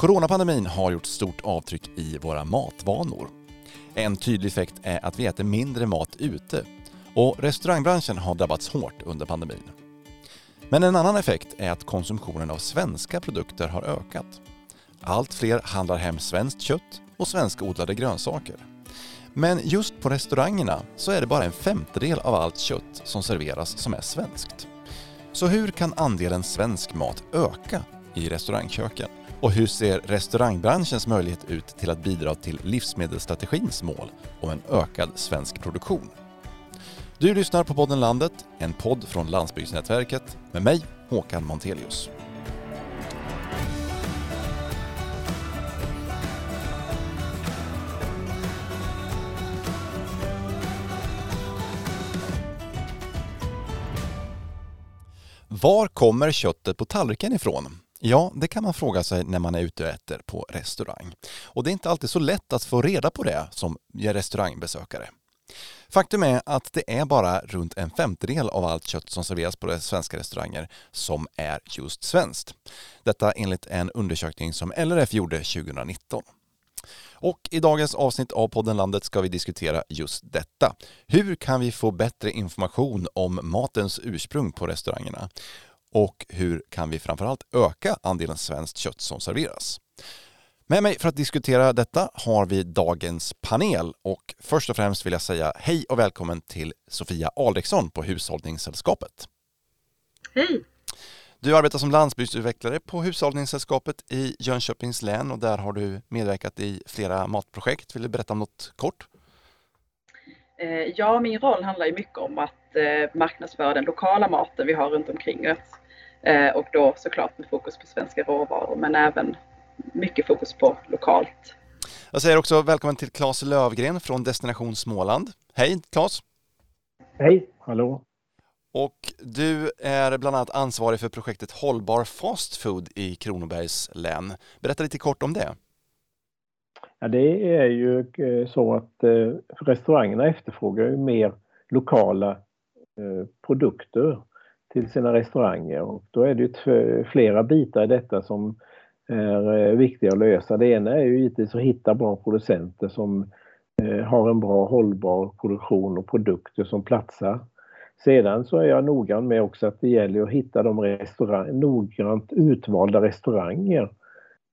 Coronapandemin har gjort stort avtryck i våra matvanor. En tydlig effekt är att vi äter mindre mat ute och restaurangbranschen har drabbats hårt under pandemin. Men en annan effekt är att konsumtionen av svenska produkter har ökat. Allt fler handlar hem svenskt kött och svenskodlade grönsaker. Men just på restaurangerna så är det bara en femtedel av allt kött som serveras som är svenskt. Så hur kan andelen svensk mat öka i restaurangköken? Och hur ser restaurangbranschens möjlighet ut till att bidra till livsmedelsstrategins mål om en ökad svensk produktion? Du lyssnar på podden Landet, en podd från Landsbygdsnätverket med mig, Håkan Montelius. Var kommer köttet på tallriken ifrån? Ja, det kan man fråga sig när man är ute och äter på restaurang. Och det är inte alltid så lätt att få reda på det som restaurangbesökare. Faktum är att det är bara runt en femtedel av allt kött som serveras på svenska restauranger som är just svenskt. Detta enligt en undersökning som LRF gjorde 2019. Och i dagens avsnitt av podden Landet ska vi diskutera just detta. Hur kan vi få bättre information om matens ursprung på restaurangerna? Och hur kan vi framförallt öka andelen svenskt kött som serveras? Med mig för att diskutera detta har vi dagens panel och först och främst vill jag säga hej och välkommen till Sofia Alriksson på Hushållningssällskapet. Hej! Du arbetar som landsbygdsutvecklare på Hushållningssällskapet i Jönköpings län och där har du medverkat i flera matprojekt. Vill du berätta om något kort? Eh, ja, min roll handlar ju mycket om att eh, marknadsföra den lokala maten vi har runt omkring oss. Eh, och då såklart med fokus på svenska råvaror men även mycket fokus på lokalt. Jag säger också välkommen till Claes Lövgren från Destination Småland. Hej Claes! Hej, hallå! Och du är bland annat ansvarig för projektet Hållbar Fast Food i Kronobergs län. Berätta lite kort om det. Ja, det är ju eh, så att eh, restaurangerna efterfrågar ju mer lokala Eh, produkter till sina restauranger och då är det ju flera bitar i detta som är eh, viktiga att lösa. Det ena är ju givetvis att hitta bra producenter som eh, har en bra hållbar produktion och produkter som platsar sedan så är jag noggrann med också att det gäller att hitta de restaurang, noggrant utvalda restauranger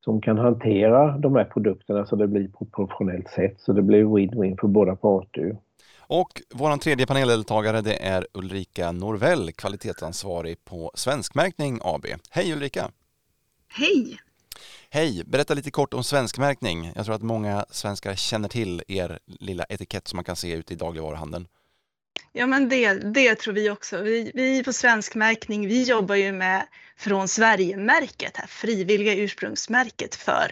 som kan hantera de här produkterna så det blir på ett professionellt sätt så det blir win-win för båda parter. Och vår tredje paneldeltagare det är Ulrika Norvell, kvalitetsansvarig på Svenskmärkning AB. Hej Ulrika! Hej! Hej! Berätta lite kort om svenskmärkning. Jag tror att många svenskar känner till er lilla etikett som man kan se ute i dagligvaruhandeln. Ja men det, det tror vi också. Vi, vi på Svensk märkning, vi jobbar ju med Från Sverige-märket, här, frivilliga ursprungsmärket för,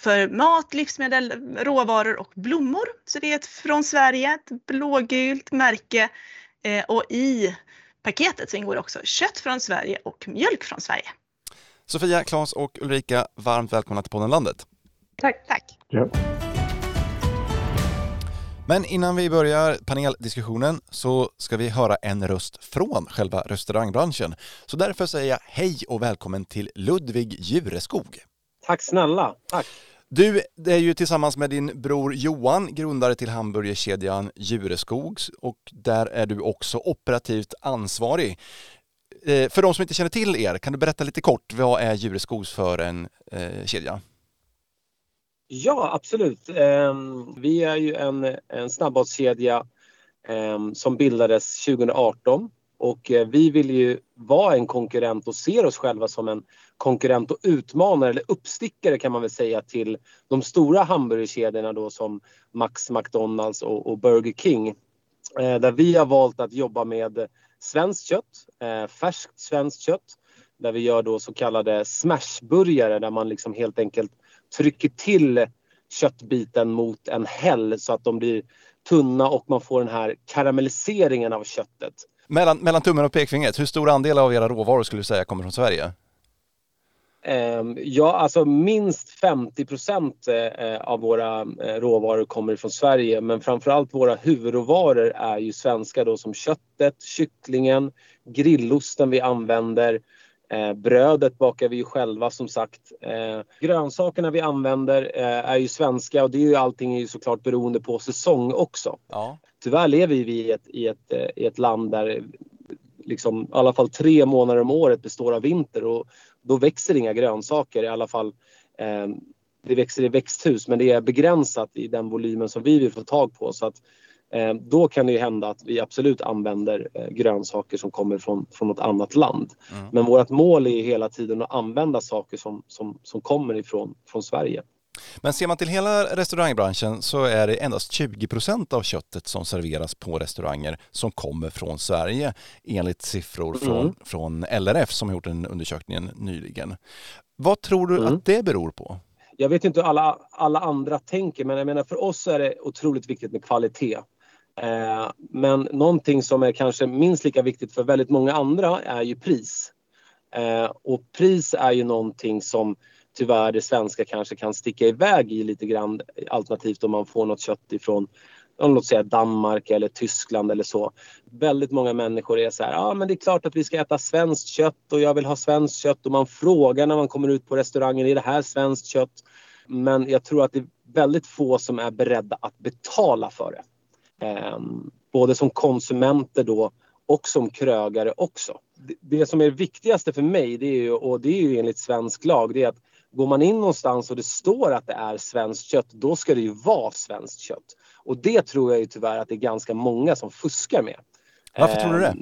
för mat, livsmedel, råvaror och blommor. Så det är ett Från Sverige, ett blågult märke eh, och i paketet så ingår också kött från Sverige och mjölk från Sverige. Sofia, Claes och Ulrika, varmt välkomna till podden Landet. Tack. Tack. Ja. Men innan vi börjar paneldiskussionen så ska vi höra en röst från själva restaurangbranschen. Så därför säger jag hej och välkommen till Ludvig Djureskog. Tack snälla, tack. Du är ju tillsammans med din bror Johan grundare till hamburgerkedjan Djureskogs och där är du också operativt ansvarig. Eh, för de som inte känner till er, kan du berätta lite kort, vad är Djureskogs för en eh, kedja? Ja, absolut. Ehm, vi är ju en, en snabbmatskedja ehm, som bildades 2018 och eh, vi vill ju vara en konkurrent och ser oss själva som en konkurrent och utmanare eller uppstickare kan man väl säga till de stora hamburgerkedjorna då som Max, McDonalds och, och Burger King. Eh, där vi har valt att jobba med svenskt kött, eh, färskt svenskt kött. Där vi gör då så kallade smashburgare där man liksom helt enkelt trycker till köttbiten mot en häll så att de blir tunna och man får den här karamelliseringen av köttet. Mellan, mellan tummen och pekfingret, hur stor andel av era råvaror skulle du säga kommer från Sverige? Ehm, ja, alltså minst 50 procent eh, av våra eh, råvaror kommer från Sverige men framförallt våra huvudråvaror är ju svenska då som köttet, kycklingen, grillosten vi använder Eh, brödet bakar vi ju själva som sagt. Eh, grönsakerna vi använder eh, är ju svenska och det är ju allting är ju såklart beroende på säsong också. Ja. Tyvärr lever vi i ett, i ett, eh, i ett land där liksom, i alla fall tre månader om året består av vinter och då växer inga grönsaker i alla fall. Eh, det växer i växthus men det är begränsat i den volymen som vi vill få tag på. Så att, då kan det hända att vi absolut använder eh, grönsaker som kommer från, från något annat land. Mm. Men vårt mål är hela tiden att använda saker som, som, som kommer ifrån från Sverige. Men ser man till hela restaurangbranschen så är det endast 20 procent av köttet som serveras på restauranger som kommer från Sverige enligt siffror mm. från, från LRF som har gjort en undersökning nyligen. Vad tror du mm. att det beror på? Jag vet inte hur alla, alla andra tänker men jag menar för oss är det otroligt viktigt med kvalitet. Eh, men någonting som är kanske minst lika viktigt för väldigt många andra är ju pris. Eh, och pris är ju någonting som tyvärr det svenska kanske kan sticka iväg i lite grann alternativt om man får något kött ifrån låt säga Danmark eller Tyskland eller så. Väldigt många människor är så här, ja men det är klart att vi ska äta svenskt kött och jag vill ha svenskt kött och man frågar när man kommer ut på restaurangen, är det här svenskt kött? Men jag tror att det är väldigt få som är beredda att betala för det. Eh, både som konsumenter då och som krögare också. Det, det som är det viktigaste för mig, det är ju, och det är ju enligt svensk lag, det är att Går man in någonstans och det står att det är svenskt kött, då ska det ju vara svenskt kött. Och det tror jag ju tyvärr att det är ganska många som fuskar med. Varför tror du det?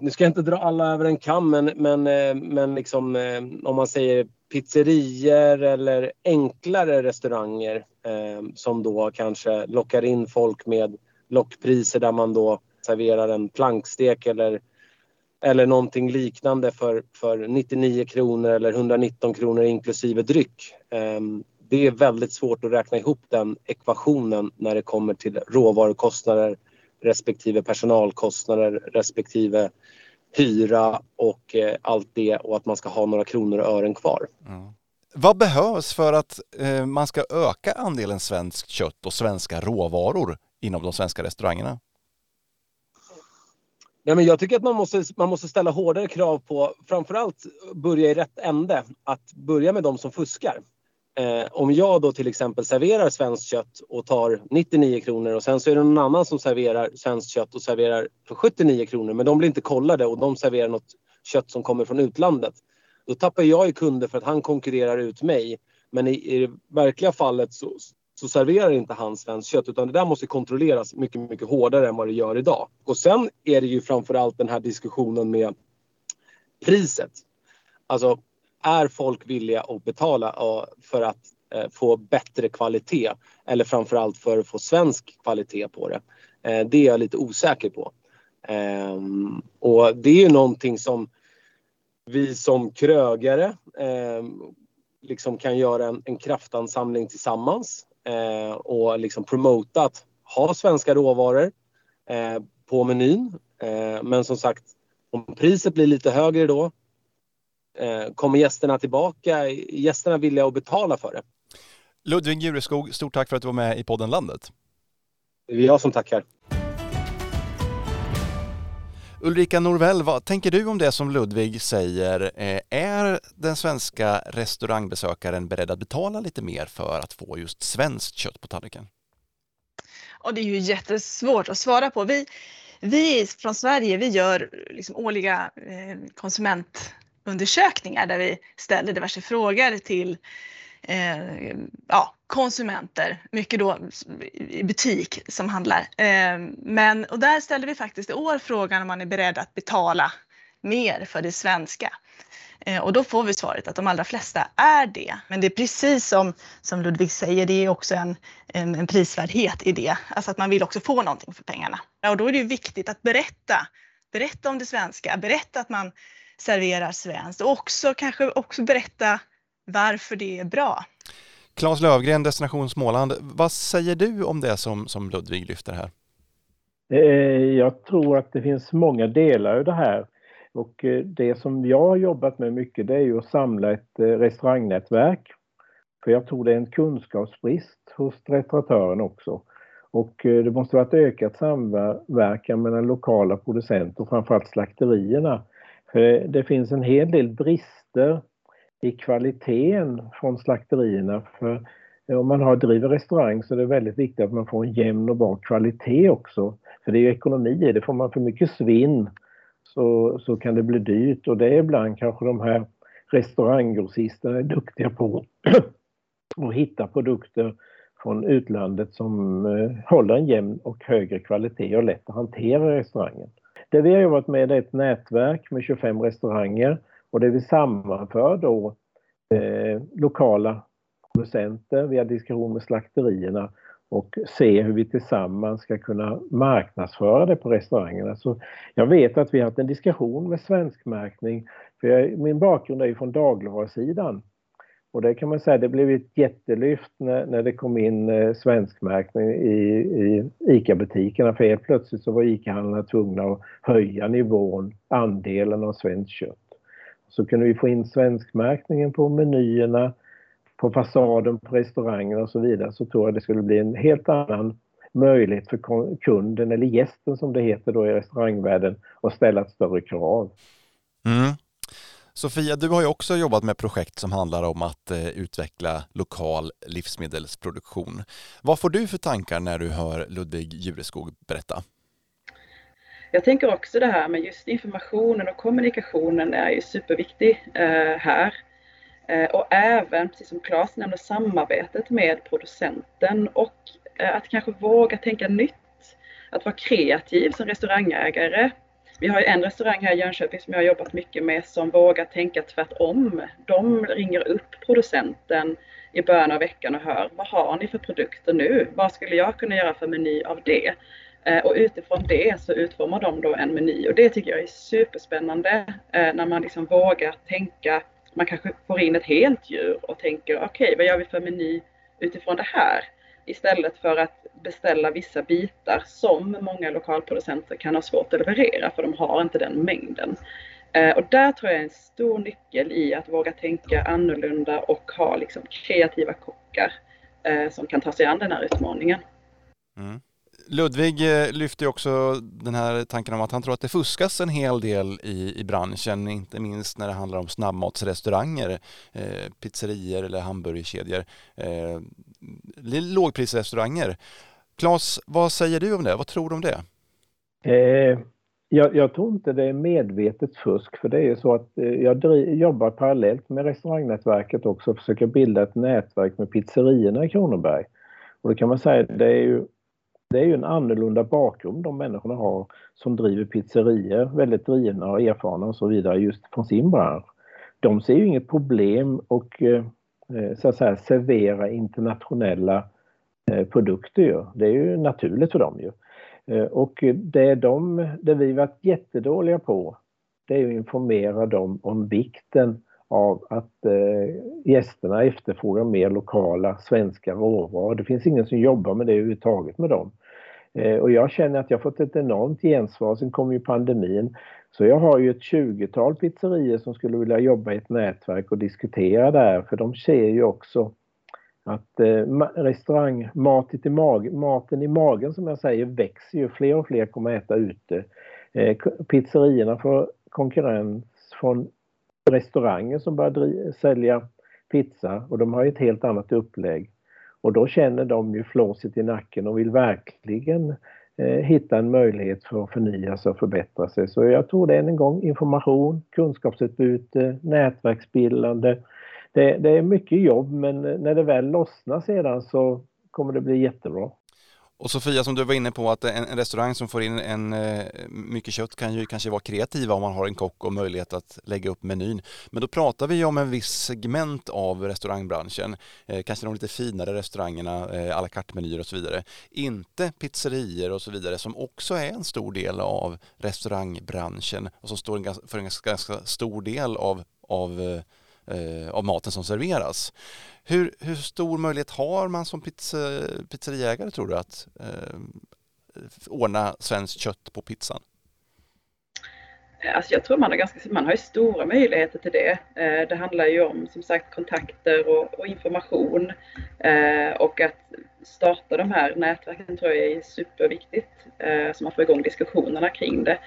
Nu ska jag inte dra alla över en kam, men, men, eh, men liksom, eh, om man säger pizzerier eller enklare restauranger eh, som då kanske lockar in folk med lockpriser där man då serverar en plankstek eller eller någonting liknande för, för 99 kronor eller 119 kronor inklusive dryck. Eh, det är väldigt svårt att räkna ihop den ekvationen när det kommer till råvarukostnader respektive personalkostnader respektive hyra och eh, allt det och att man ska ha några kronor och ören kvar. Mm. Vad behövs för att eh, man ska öka andelen svenskt kött och svenska råvaror inom de svenska restaurangerna? Ja, men jag tycker att man måste, man måste ställa hårdare krav på framförallt börja i rätt ände. Att börja med de som fuskar. Eh, om jag då till exempel serverar svenskt kött och tar 99 kronor och sen så är det någon annan som serverar svenskt kött och serverar för 79 kronor men de blir inte kollade och de serverar något kött som kommer från utlandet. Då tappar jag ju kunder för att han konkurrerar ut mig. Men i, i det verkliga fallet så, så serverar inte han svenskt kött utan det där måste kontrolleras mycket, mycket hårdare än vad det gör idag. Och sen är det ju framförallt den här diskussionen med priset. Alltså, är folk villiga att betala för att eh, få bättre kvalitet eller framförallt för att få svensk kvalitet på det? Eh, det är jag lite osäker på. Ehm, och det är ju någonting som vi som krögare ehm, liksom kan göra en, en kraftansamling tillsammans eh, och liksom promota att ha svenska råvaror på menyn. Men som sagt, om priset blir lite högre då kommer gästerna tillbaka. Gästerna villiga att betala för det. Ludvig Jureskog, stort tack för att du var med i podden Landet. Det är jag som tackar. Ulrika Norvell, vad tänker du om det som Ludvig säger? Eh, är den svenska restaurangbesökaren beredd att betala lite mer för att få just svenskt kött på tallriken? Och det är ju jättesvårt att svara på. Vi, vi från Sverige vi gör liksom årliga eh, undersökningar där vi ställer diverse frågor till eh, ja, konsumenter, mycket då i butik som handlar. Eh, men, och där ställde vi faktiskt i år frågan om man är beredd att betala mer för det svenska. Eh, och då får vi svaret att de allra flesta är det. Men det är precis som, som Ludvig säger, det är också en, en, en prisvärdhet i det. Alltså att man vill också få någonting för pengarna. Och då är det ju viktigt att berätta, berätta om det svenska, berätta att man serverar svenskt och också kanske också berätta varför det är bra. Claes Lövgren, Destination Småland. Vad säger du om det som, som Ludvig lyfter här? Eh, jag tror att det finns många delar i det här. Och eh, det som jag har jobbat med mycket det är ju att samla ett eh, restaurangnätverk. För jag tror det är en kunskapsbrist hos restauratören också. Och det måste vara ett ökat samverkan mellan lokala producenter och framförallt slakterierna Eh, det finns en hel del brister i kvaliteten från slakterierna. För eh, om man har, driver restaurang så är det väldigt viktigt att man får en jämn och bra kvalitet också. För det är ju ekonomi i det. Får man för mycket svinn så, så kan det bli dyrt och det är ibland kanske de här restauranggrossisterna är duktiga på att hitta produkter från utlandet som eh, håller en jämn och högre kvalitet och lätt att hantera i restaurangen. Det vi har jobbat med är ett nätverk med 25 restauranger och det vi sammanför då eh, lokala producenter, vi har diskussion med slakterierna och se hur vi tillsammans ska kunna marknadsföra det på restaurangerna. Så jag vet att vi har haft en diskussion med svenskmärkning. För jag, min bakgrund är ju från dagligvarusidan. Och det kan man säga, det blev ett jättelyft när, när det kom in eh, svenskmärkning i, i ICA-butikerna. För helt plötsligt så var ICA-handlarna tvungna att höja nivån, andelen av svenskt kött. Så kunde vi få in svenskmärkningen på menyerna på fasaden på restaurangerna och så vidare så tror jag det skulle bli en helt annan möjlighet för kunden eller gästen som det heter då i restaurangvärlden att ställa ett större krav. Mm. Sofia, du har ju också jobbat med projekt som handlar om att eh, utveckla lokal livsmedelsproduktion. Vad får du för tankar när du hör Ludvig Jureskog berätta? Jag tänker också det här med just informationen och kommunikationen är ju superviktig eh, här. Eh, och även, precis som Claes nämnde, samarbetet med producenten och att kanske våga tänka nytt. Att vara kreativ som restaurangägare. Vi har ju en restaurang här i Jönköping som jag har jobbat mycket med som vågar tänka tvärtom. De ringer upp producenten i början av veckan och hör vad har ni för produkter nu? Vad skulle jag kunna göra för meny av det? Eh, och utifrån det så utformar de då en meny och det tycker jag är superspännande eh, när man liksom vågar tänka man kanske får in ett helt djur och tänker okej, okay, vad gör vi för meny utifrån det här? Istället för att beställa vissa bitar som många lokalproducenter kan ha svårt att leverera för de har inte den mängden. Eh, och där tror jag är en stor nyckel i att våga tänka annorlunda och ha liksom kreativa kockar eh, som kan ta sig an den här utmaningen. Mm. Ludvig eh, lyfter också den här tanken om att han tror att det fuskas en hel del i, i branschen, inte minst när det handlar om snabbmatsrestauranger, eh, pizzerier eller hamburgerkedjor, eh, lågprisrestauranger. Claes, vad säger du om det? Vad tror du om det? Eh, jag, jag, tror inte det är medvetet fusk, för det är ju så att eh, jag driv, jobbar parallellt med restaurangnätverket också och försöker bilda ett nätverk med pizzerierna i Kronoberg. Och då kan man säga det är ju det är ju en annorlunda bakgrund de människorna har som driver pizzerier, väldigt drivna och erfarna och så vidare just från sin bransch. De ser ju inget problem och eh, Eh, så att säga servera internationella eh, produkter ju. Det är ju naturligt för dem ju. Eh, och det, de, det vi varit jättedåliga på det är att informera dem om vikten av att eh, gästerna efterfrågar mer lokala svenska råvaror. Det finns ingen som jobbar med det överhuvudtaget med dem. Eh, och jag känner att jag fått ett enormt gensvar. Sen kom ju pandemin. Så jag har ju ett 20-tal pizzerier som skulle vilja jobba i ett nätverk och diskutera där. För de ser ju också att eh, restaurang, matet i, mag, maten i magen som jag säger växer ju. Fler och fler kommer att äta ute. Eh, pizzerierna får konkurrens från restauranger som börjar sälja pizza och de har ett helt annat upplägg. Och då känner de ju flåset i nacken och vill verkligen eh, hitta en möjlighet för att förnya sig och förbättra sig. Så jag tror det är en gång information, kunskapsutbyte, nätverksbildande. Det, det är mycket jobb men när det väl lossnar sedan så kommer det bli jättebra. Och Sofia, som du var inne på, att en, en restaurang som får in en, eh, mycket kött kan ju kanske vara kreativa om man har en kock och möjlighet att lägga upp menyn. Men då pratar vi ju om en viss segment av restaurangbranschen, eh, kanske de lite finare restaurangerna, eh, à la carte-menyer och så vidare. Inte pizzerier och så vidare som också är en stor del av restaurangbranschen och som står för en ganska, ganska stor del av, av eh, eh av maten som serveras. Hur, hur stor möjlighet har man som pizza, pizzeriägare tror du att eh, ordna svenskt kött på pizzan? Alltså jag tror man har, ganska, man har stora möjligheter till det. Eh, det handlar ju om som sagt kontakter och, och information eh, och att starta de här nätverken tror jag är superviktigt eh, så man får igång diskussionerna kring det.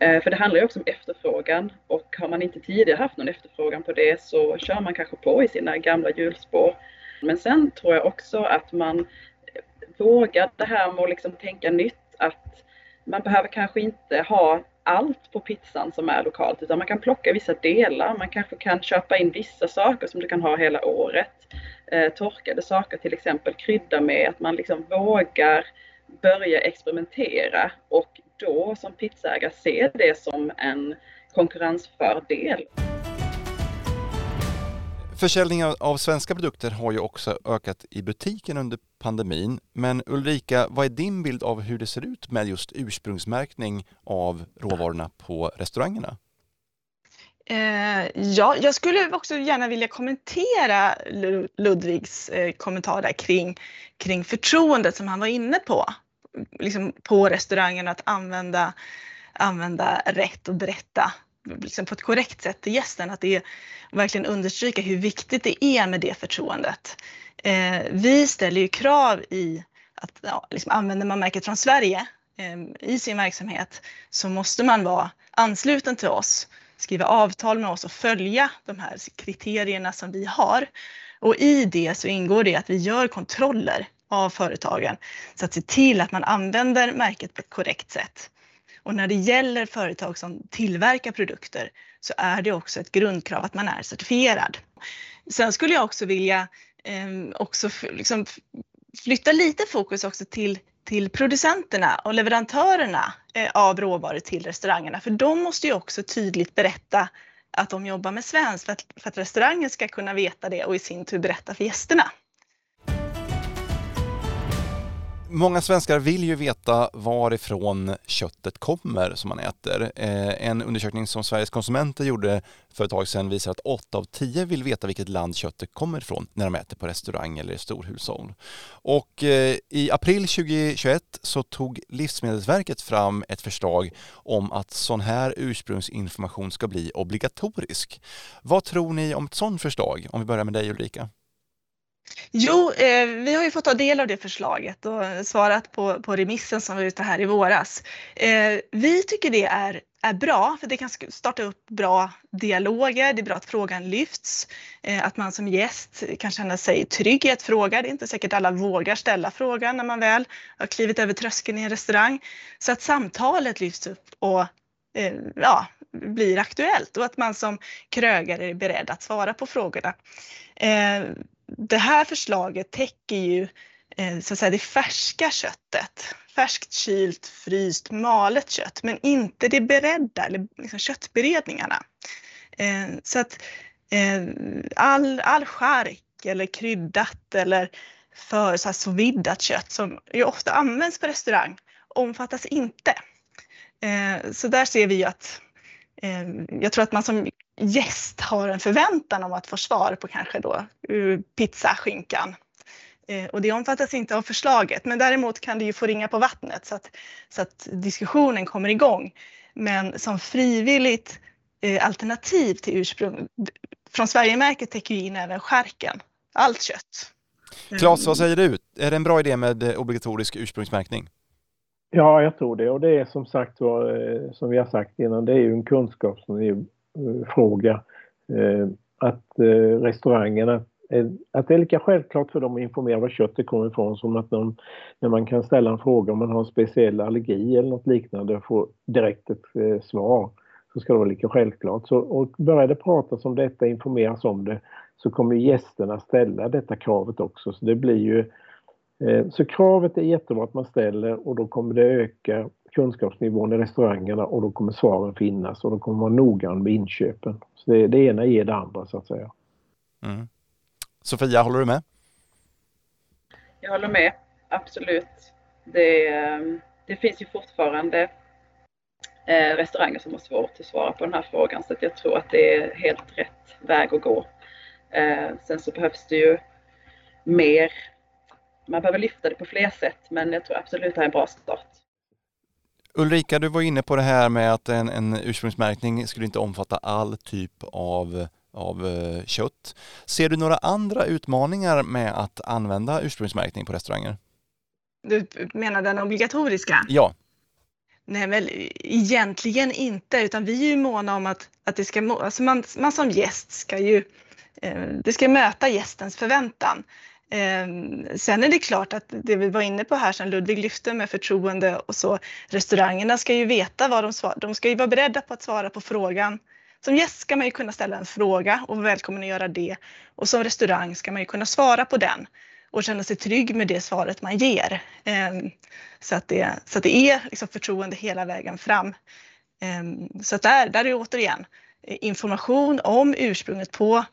Eh, för det handlar ju också om efterfrågan och har man inte tidigare haft någon efterfrågan på det så kör man kanske på i sina gamla hjulspår. Men sen tror jag också att man vågar det här med att liksom tänka nytt, att man behöver kanske inte ha allt på pizzan som är lokalt utan man kan plocka vissa delar. Man kanske kan köpa in vissa saker som du kan ha hela året. Eh, torkade saker till exempel, krydda med att man liksom vågar börja experimentera och då som pizzaägare se det som en konkurrensfördel. Försäljningen av svenska produkter har ju också ökat i butiken under pandemin. Men Ulrika, vad är din bild av hur det ser ut med just ursprungsmärkning av råvarorna på restaurangerna? Eh, ja, jag skulle också gärna vilja kommentera Ludvigs eh, kommentar där kring, kring förtroendet som han var inne på. Liksom på restaurangen att använda, använda rätt och berätta liksom på ett korrekt sätt till gästen. Att det är verkligen understryka hur viktigt det är med det förtroendet. Eh, vi ställer ju krav i att ja, liksom använder man märket från Sverige eh, i sin verksamhet så måste man vara ansluten till oss, skriva avtal med oss och följa de här kriterierna som vi har. Och i det så ingår det att vi gör kontroller av företagen så att se till att man använder märket på ett korrekt sätt. Och när det gäller företag som tillverkar produkter så är det också ett grundkrav att man är certifierad. Sen skulle jag också vilja eh, också liksom flytta lite fokus också till, till producenterna och leverantörerna eh, av råvaror till restaurangerna. För de måste ju också tydligt berätta att de jobbar med svenskt för att, för att restaurangen ska kunna veta det och i sin tur berätta för gästerna. Många svenskar vill ju veta varifrån köttet kommer som man äter. Eh, en undersökning som Sveriges konsumenter gjorde för ett tag sedan visar att 8 av 10 vill veta vilket land köttet kommer ifrån när de äter på restaurang eller i storhushåll. Och eh, i april 2021 så tog Livsmedelsverket fram ett förslag om att sån här ursprungsinformation ska bli obligatorisk. Vad tror ni om ett sådant förslag? Om vi börjar med dig Ulrika. Jo, eh, vi har ju fått ta del av det förslaget och svarat på, på remissen som var ute här i våras. Eh, vi tycker det är, är bra, för det kan starta upp bra dialoger. Det är bra att frågan lyfts, eh, att man som gäst kan känna sig trygg i att fråga. Det är inte säkert alla vågar ställa frågan när man väl har klivit över tröskeln i en restaurang. Så att samtalet lyfts upp och eh, ja, blir aktuellt och att man som krögare är beredd att svara på frågorna. Eh, det här förslaget täcker ju eh, så att säga, det färska köttet. Färskt, kylt, fryst, malet kött, men inte det beredda eller liksom köttberedningarna. Eh, så att eh, all, all chark eller kryddat eller för så här kött som ju ofta används på restaurang omfattas inte. Så där ser vi att jag tror att man som gäst har en förväntan om att få svar på kanske då pizzaskinkan. Eh, och det omfattas inte av förslaget, men däremot kan det ju få ringa på vattnet så att, så att diskussionen kommer igång. Men som frivilligt eh, alternativ till ursprung, från Sverigemärket täcker ju in även skärken, allt kött. Claes, vad säger du? Är det en bra idé med obligatorisk ursprungsmärkning? Ja, jag tror det och det är som sagt eh, som vi har sagt innan, det är ju en kunskap som är Eh, fråga. Eh, att eh, restaurangerna att det är lika självklart för dem att informera var köttet kommer ifrån som att de, när man kan ställa en fråga om man har en speciell allergi eller något liknande och få direkt ett svar så ska det vara lika självklart. Så, och börjar det pratas om detta, informeras om det, så kommer gästerna ställa detta kravet också. Så det blir ju eh, så kravet är jättebra att man ställer och då kommer det öka kunskapsnivån i restaurangerna och då kommer svaren finnas och då kommer man noggrann med inköpen. Så det, det ena ger det andra så att säga. Mm. Sofia, håller du med? Jag håller med, absolut. Det, det finns ju fortfarande eh, restauranger som har svårt att svara på den här frågan så jag tror att det är helt rätt väg att gå. Eh, sen så behövs det ju mer, man behöver lyfta det på fler sätt men jag tror absolut att det är en bra start. Ulrika, du var inne på det här med att en, en ursprungsmärkning skulle inte omfatta all typ av, av eh, kött. Ser du några andra utmaningar med att använda ursprungsmärkning på restauranger? Du menar den obligatoriska? Ja. Nej, väl egentligen inte, utan vi är ju måna om att, att det ska, alltså man, man som gäst ska ju, eh, det ska möta gästens förväntan. Ehm, sen är det klart att det vi var inne på här som Ludvig lyfte med förtroende och så, restaurangerna ska ju veta vad de svarar, de ska ju vara beredda på att svara på frågan. Som gäst ska man ju kunna ställa en fråga och vara välkommen att göra det. Och som restaurang ska man ju kunna svara på den och känna sig trygg med det svaret man ger. Ehm, så att det, så att det är liksom förtroende hela vägen fram. Ehm, så att där, där är återigen information om ursprunget på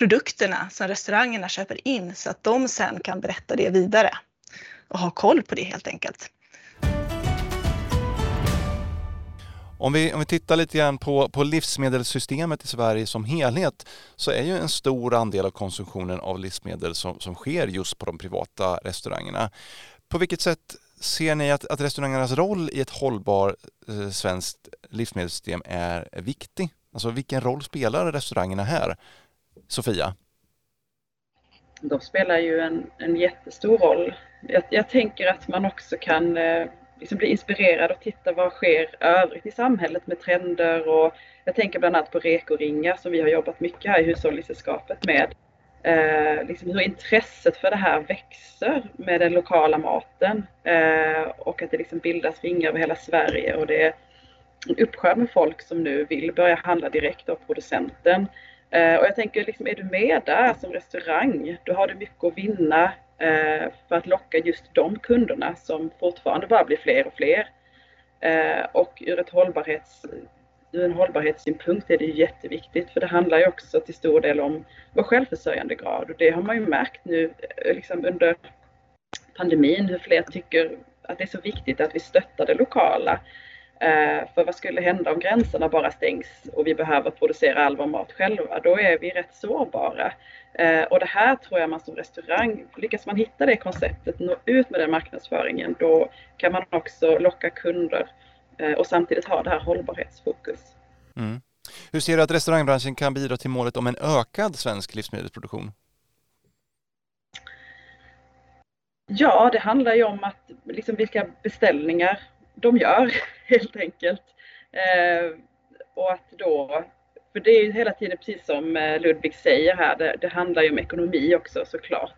produkterna som restaurangerna köper in så att de sen kan berätta det vidare och ha koll på det helt enkelt. Om vi, om vi tittar lite grann på, på livsmedelssystemet i Sverige som helhet så är ju en stor andel av konsumtionen av livsmedel som, som sker just på de privata restaurangerna. På vilket sätt ser ni att, att restaurangernas roll i ett hållbart eh, svenskt livsmedelssystem är, viktig? Alltså vilken roll spelar restaurangerna här? Sofia? De spelar ju en, en jättestor roll. Jag, jag tänker att man också kan eh, liksom bli inspirerad och titta vad sker övrigt i samhället med trender och jag tänker bland annat på rekoringar som vi har jobbat mycket här i Hushållningssällskapet med. Eh, liksom hur intresset för det här växer med den lokala maten eh, och att det liksom bildas ringar över hela Sverige och det är en uppsjö med folk som nu vill börja handla direkt av producenten. Eh, och jag tänker, liksom, är du med där som restaurang, då har du mycket att vinna eh, för att locka just de kunderna som fortfarande bara blir fler och fler. Eh, och ur, ett hållbarhets, ur en hållbarhetssynpunkt är det jätteviktigt för det handlar ju också till stor del om vår självförsörjandegrad och det har man ju märkt nu liksom under pandemin hur fler tycker att det är så viktigt att vi stöttar det lokala. För vad skulle hända om gränserna bara stängs och vi behöver producera all vår mat själva? Då är vi rätt sårbara. Eh, och det här tror jag man som restaurang, lyckas man hitta det konceptet, nå ut med den marknadsföringen, då kan man också locka kunder eh, och samtidigt ha det här hållbarhetsfokus. Mm. Hur ser du att restaurangbranschen kan bidra till målet om en ökad svensk livsmedelsproduktion? Ja, det handlar ju om att liksom vilka beställningar de gör helt enkelt. Eh, och att då för det är ju hela tiden precis som eh, Ludvig säger här, det, det handlar ju om ekonomi också såklart.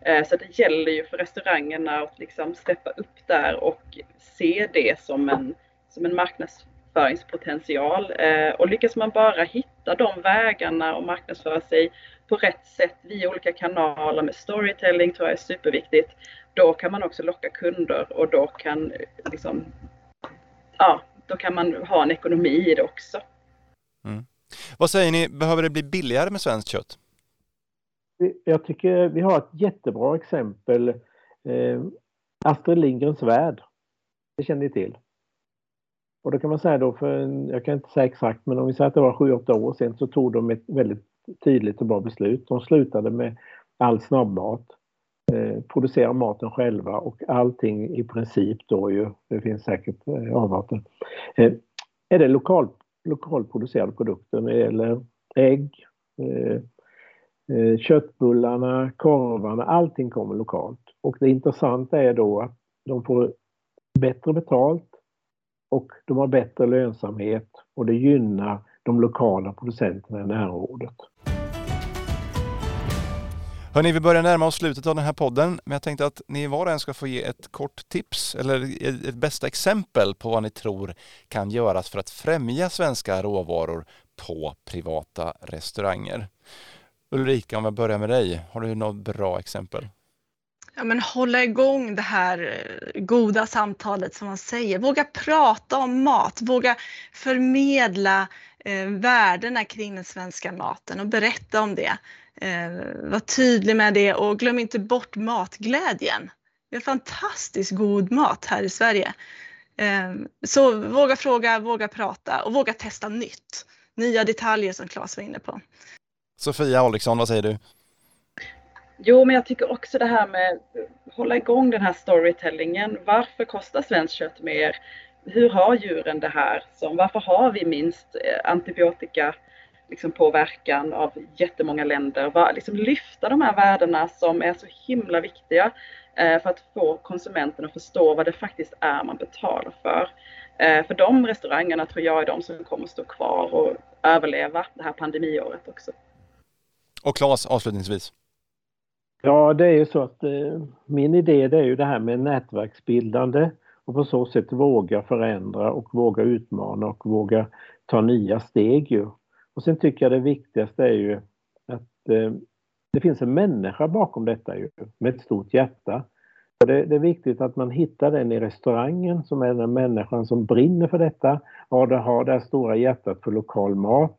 Eh, så det gäller ju för restaurangerna att liksom steppa upp där och se det som en, som en marknadsföringspotential. Eh, och lyckas man bara hitta de vägarna och marknadsföra sig på rätt sätt via olika kanaler med storytelling tror jag är superviktigt. Då kan man också locka kunder och då kan, liksom, ja, då kan man ha en ekonomi i det också. Mm. Vad säger ni, behöver det bli billigare med svenskt kött? Jag tycker vi har ett jättebra exempel. Eh, Astrid Lindgrens värld. Det känner ni till. Och då kan man säga då, för jag kan inte säga exakt, men om vi säger att det var 7-8 år sedan så tog de ett väldigt tydligt och bra beslut. De slutade med all snabbmat, eh, producera maten själva och allting i princip då ju, det finns säkert eh, avarter, eh, är det lokal, lokalproducerade produkter när det gäller ägg, eh, eh, köttbullarna, korvarna, allting kommer lokalt. Och det intressanta är då att de får bättre betalt och de har bättre lönsamhet och det gynnar de lokala producenterna i närområdet. Hörni, vi börjar närma oss slutet av den här podden, men jag tänkte att ni var och en ska få ge ett kort tips eller ett bästa exempel på vad ni tror kan göras för att främja svenska råvaror på privata restauranger. Ulrika, om jag börjar med dig, har du något bra exempel? Ja, men hålla igång det här eh, goda samtalet som man säger. Våga prata om mat, våga förmedla eh, värdena kring den svenska maten och berätta om det. Eh, var tydlig med det och glöm inte bort matglädjen. Vi har fantastiskt god mat här i Sverige. Eh, så våga fråga, våga prata och våga testa nytt. Nya detaljer som Claes var inne på. Sofia Alriksson, vad säger du? Jo, men jag tycker också det här med att hålla igång den här storytellingen. Varför kostar svenskt kött mer? Hur har djuren det här? Som, varför har vi minst eh, antibiotika liksom påverkan av jättemånga länder. Bara liksom lyfta de här värdena som är så himla viktiga eh, för att få konsumenten att förstå vad det faktiskt är man betalar för. Eh, för de restaurangerna tror jag är de som kommer stå kvar och överleva det här pandemiåret också. Och Claes, avslutningsvis. Ja, det är ju så att eh, min idé det är ju det här med nätverksbildande och på så sätt våga förändra och våga utmana och våga ta nya steg ju. Och sen tycker jag det viktigaste är ju att eh, det finns en människa bakom detta ju, med ett stort hjärta. Och det, det, är viktigt att man hittar den i restaurangen som är den människan som brinner för detta, och har det här stora hjärtat för lokal mat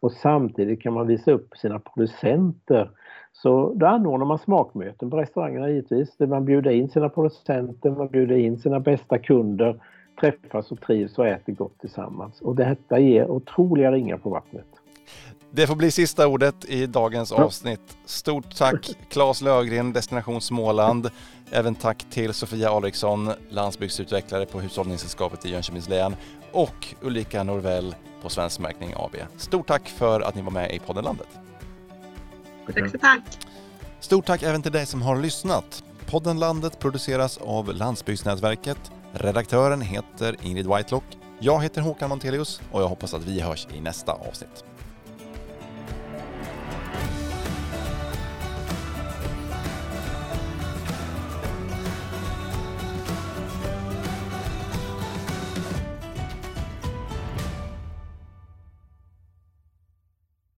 och samtidigt kan man visa upp sina producenter. Så då anordnar man smakmöten på restaurangerna givetvis, där man bjuder in sina producenter, man bjuder in sina bästa kunder, träffas och trivs och äter gott tillsammans. Och detta ger otroliga ringar på vattnet. Det får bli sista ordet i dagens avsnitt. Stort tack Claes Lögren, Destination Småland. Även tack till Sofia Alriksson, landsbygdsutvecklare på Hushållningssällskapet i Jönköpings län och Ulrika Norvell på Svensk Märkning AB. Stort tack för att ni var med i podden Landet. Tack så tack. Stort tack även till dig som har lyssnat. Podden Landet produceras av Landsbygdsnätverket. Redaktören heter Ingrid Whitelock. Jag heter Håkan Montelius och jag hoppas att vi hörs i nästa avsnitt.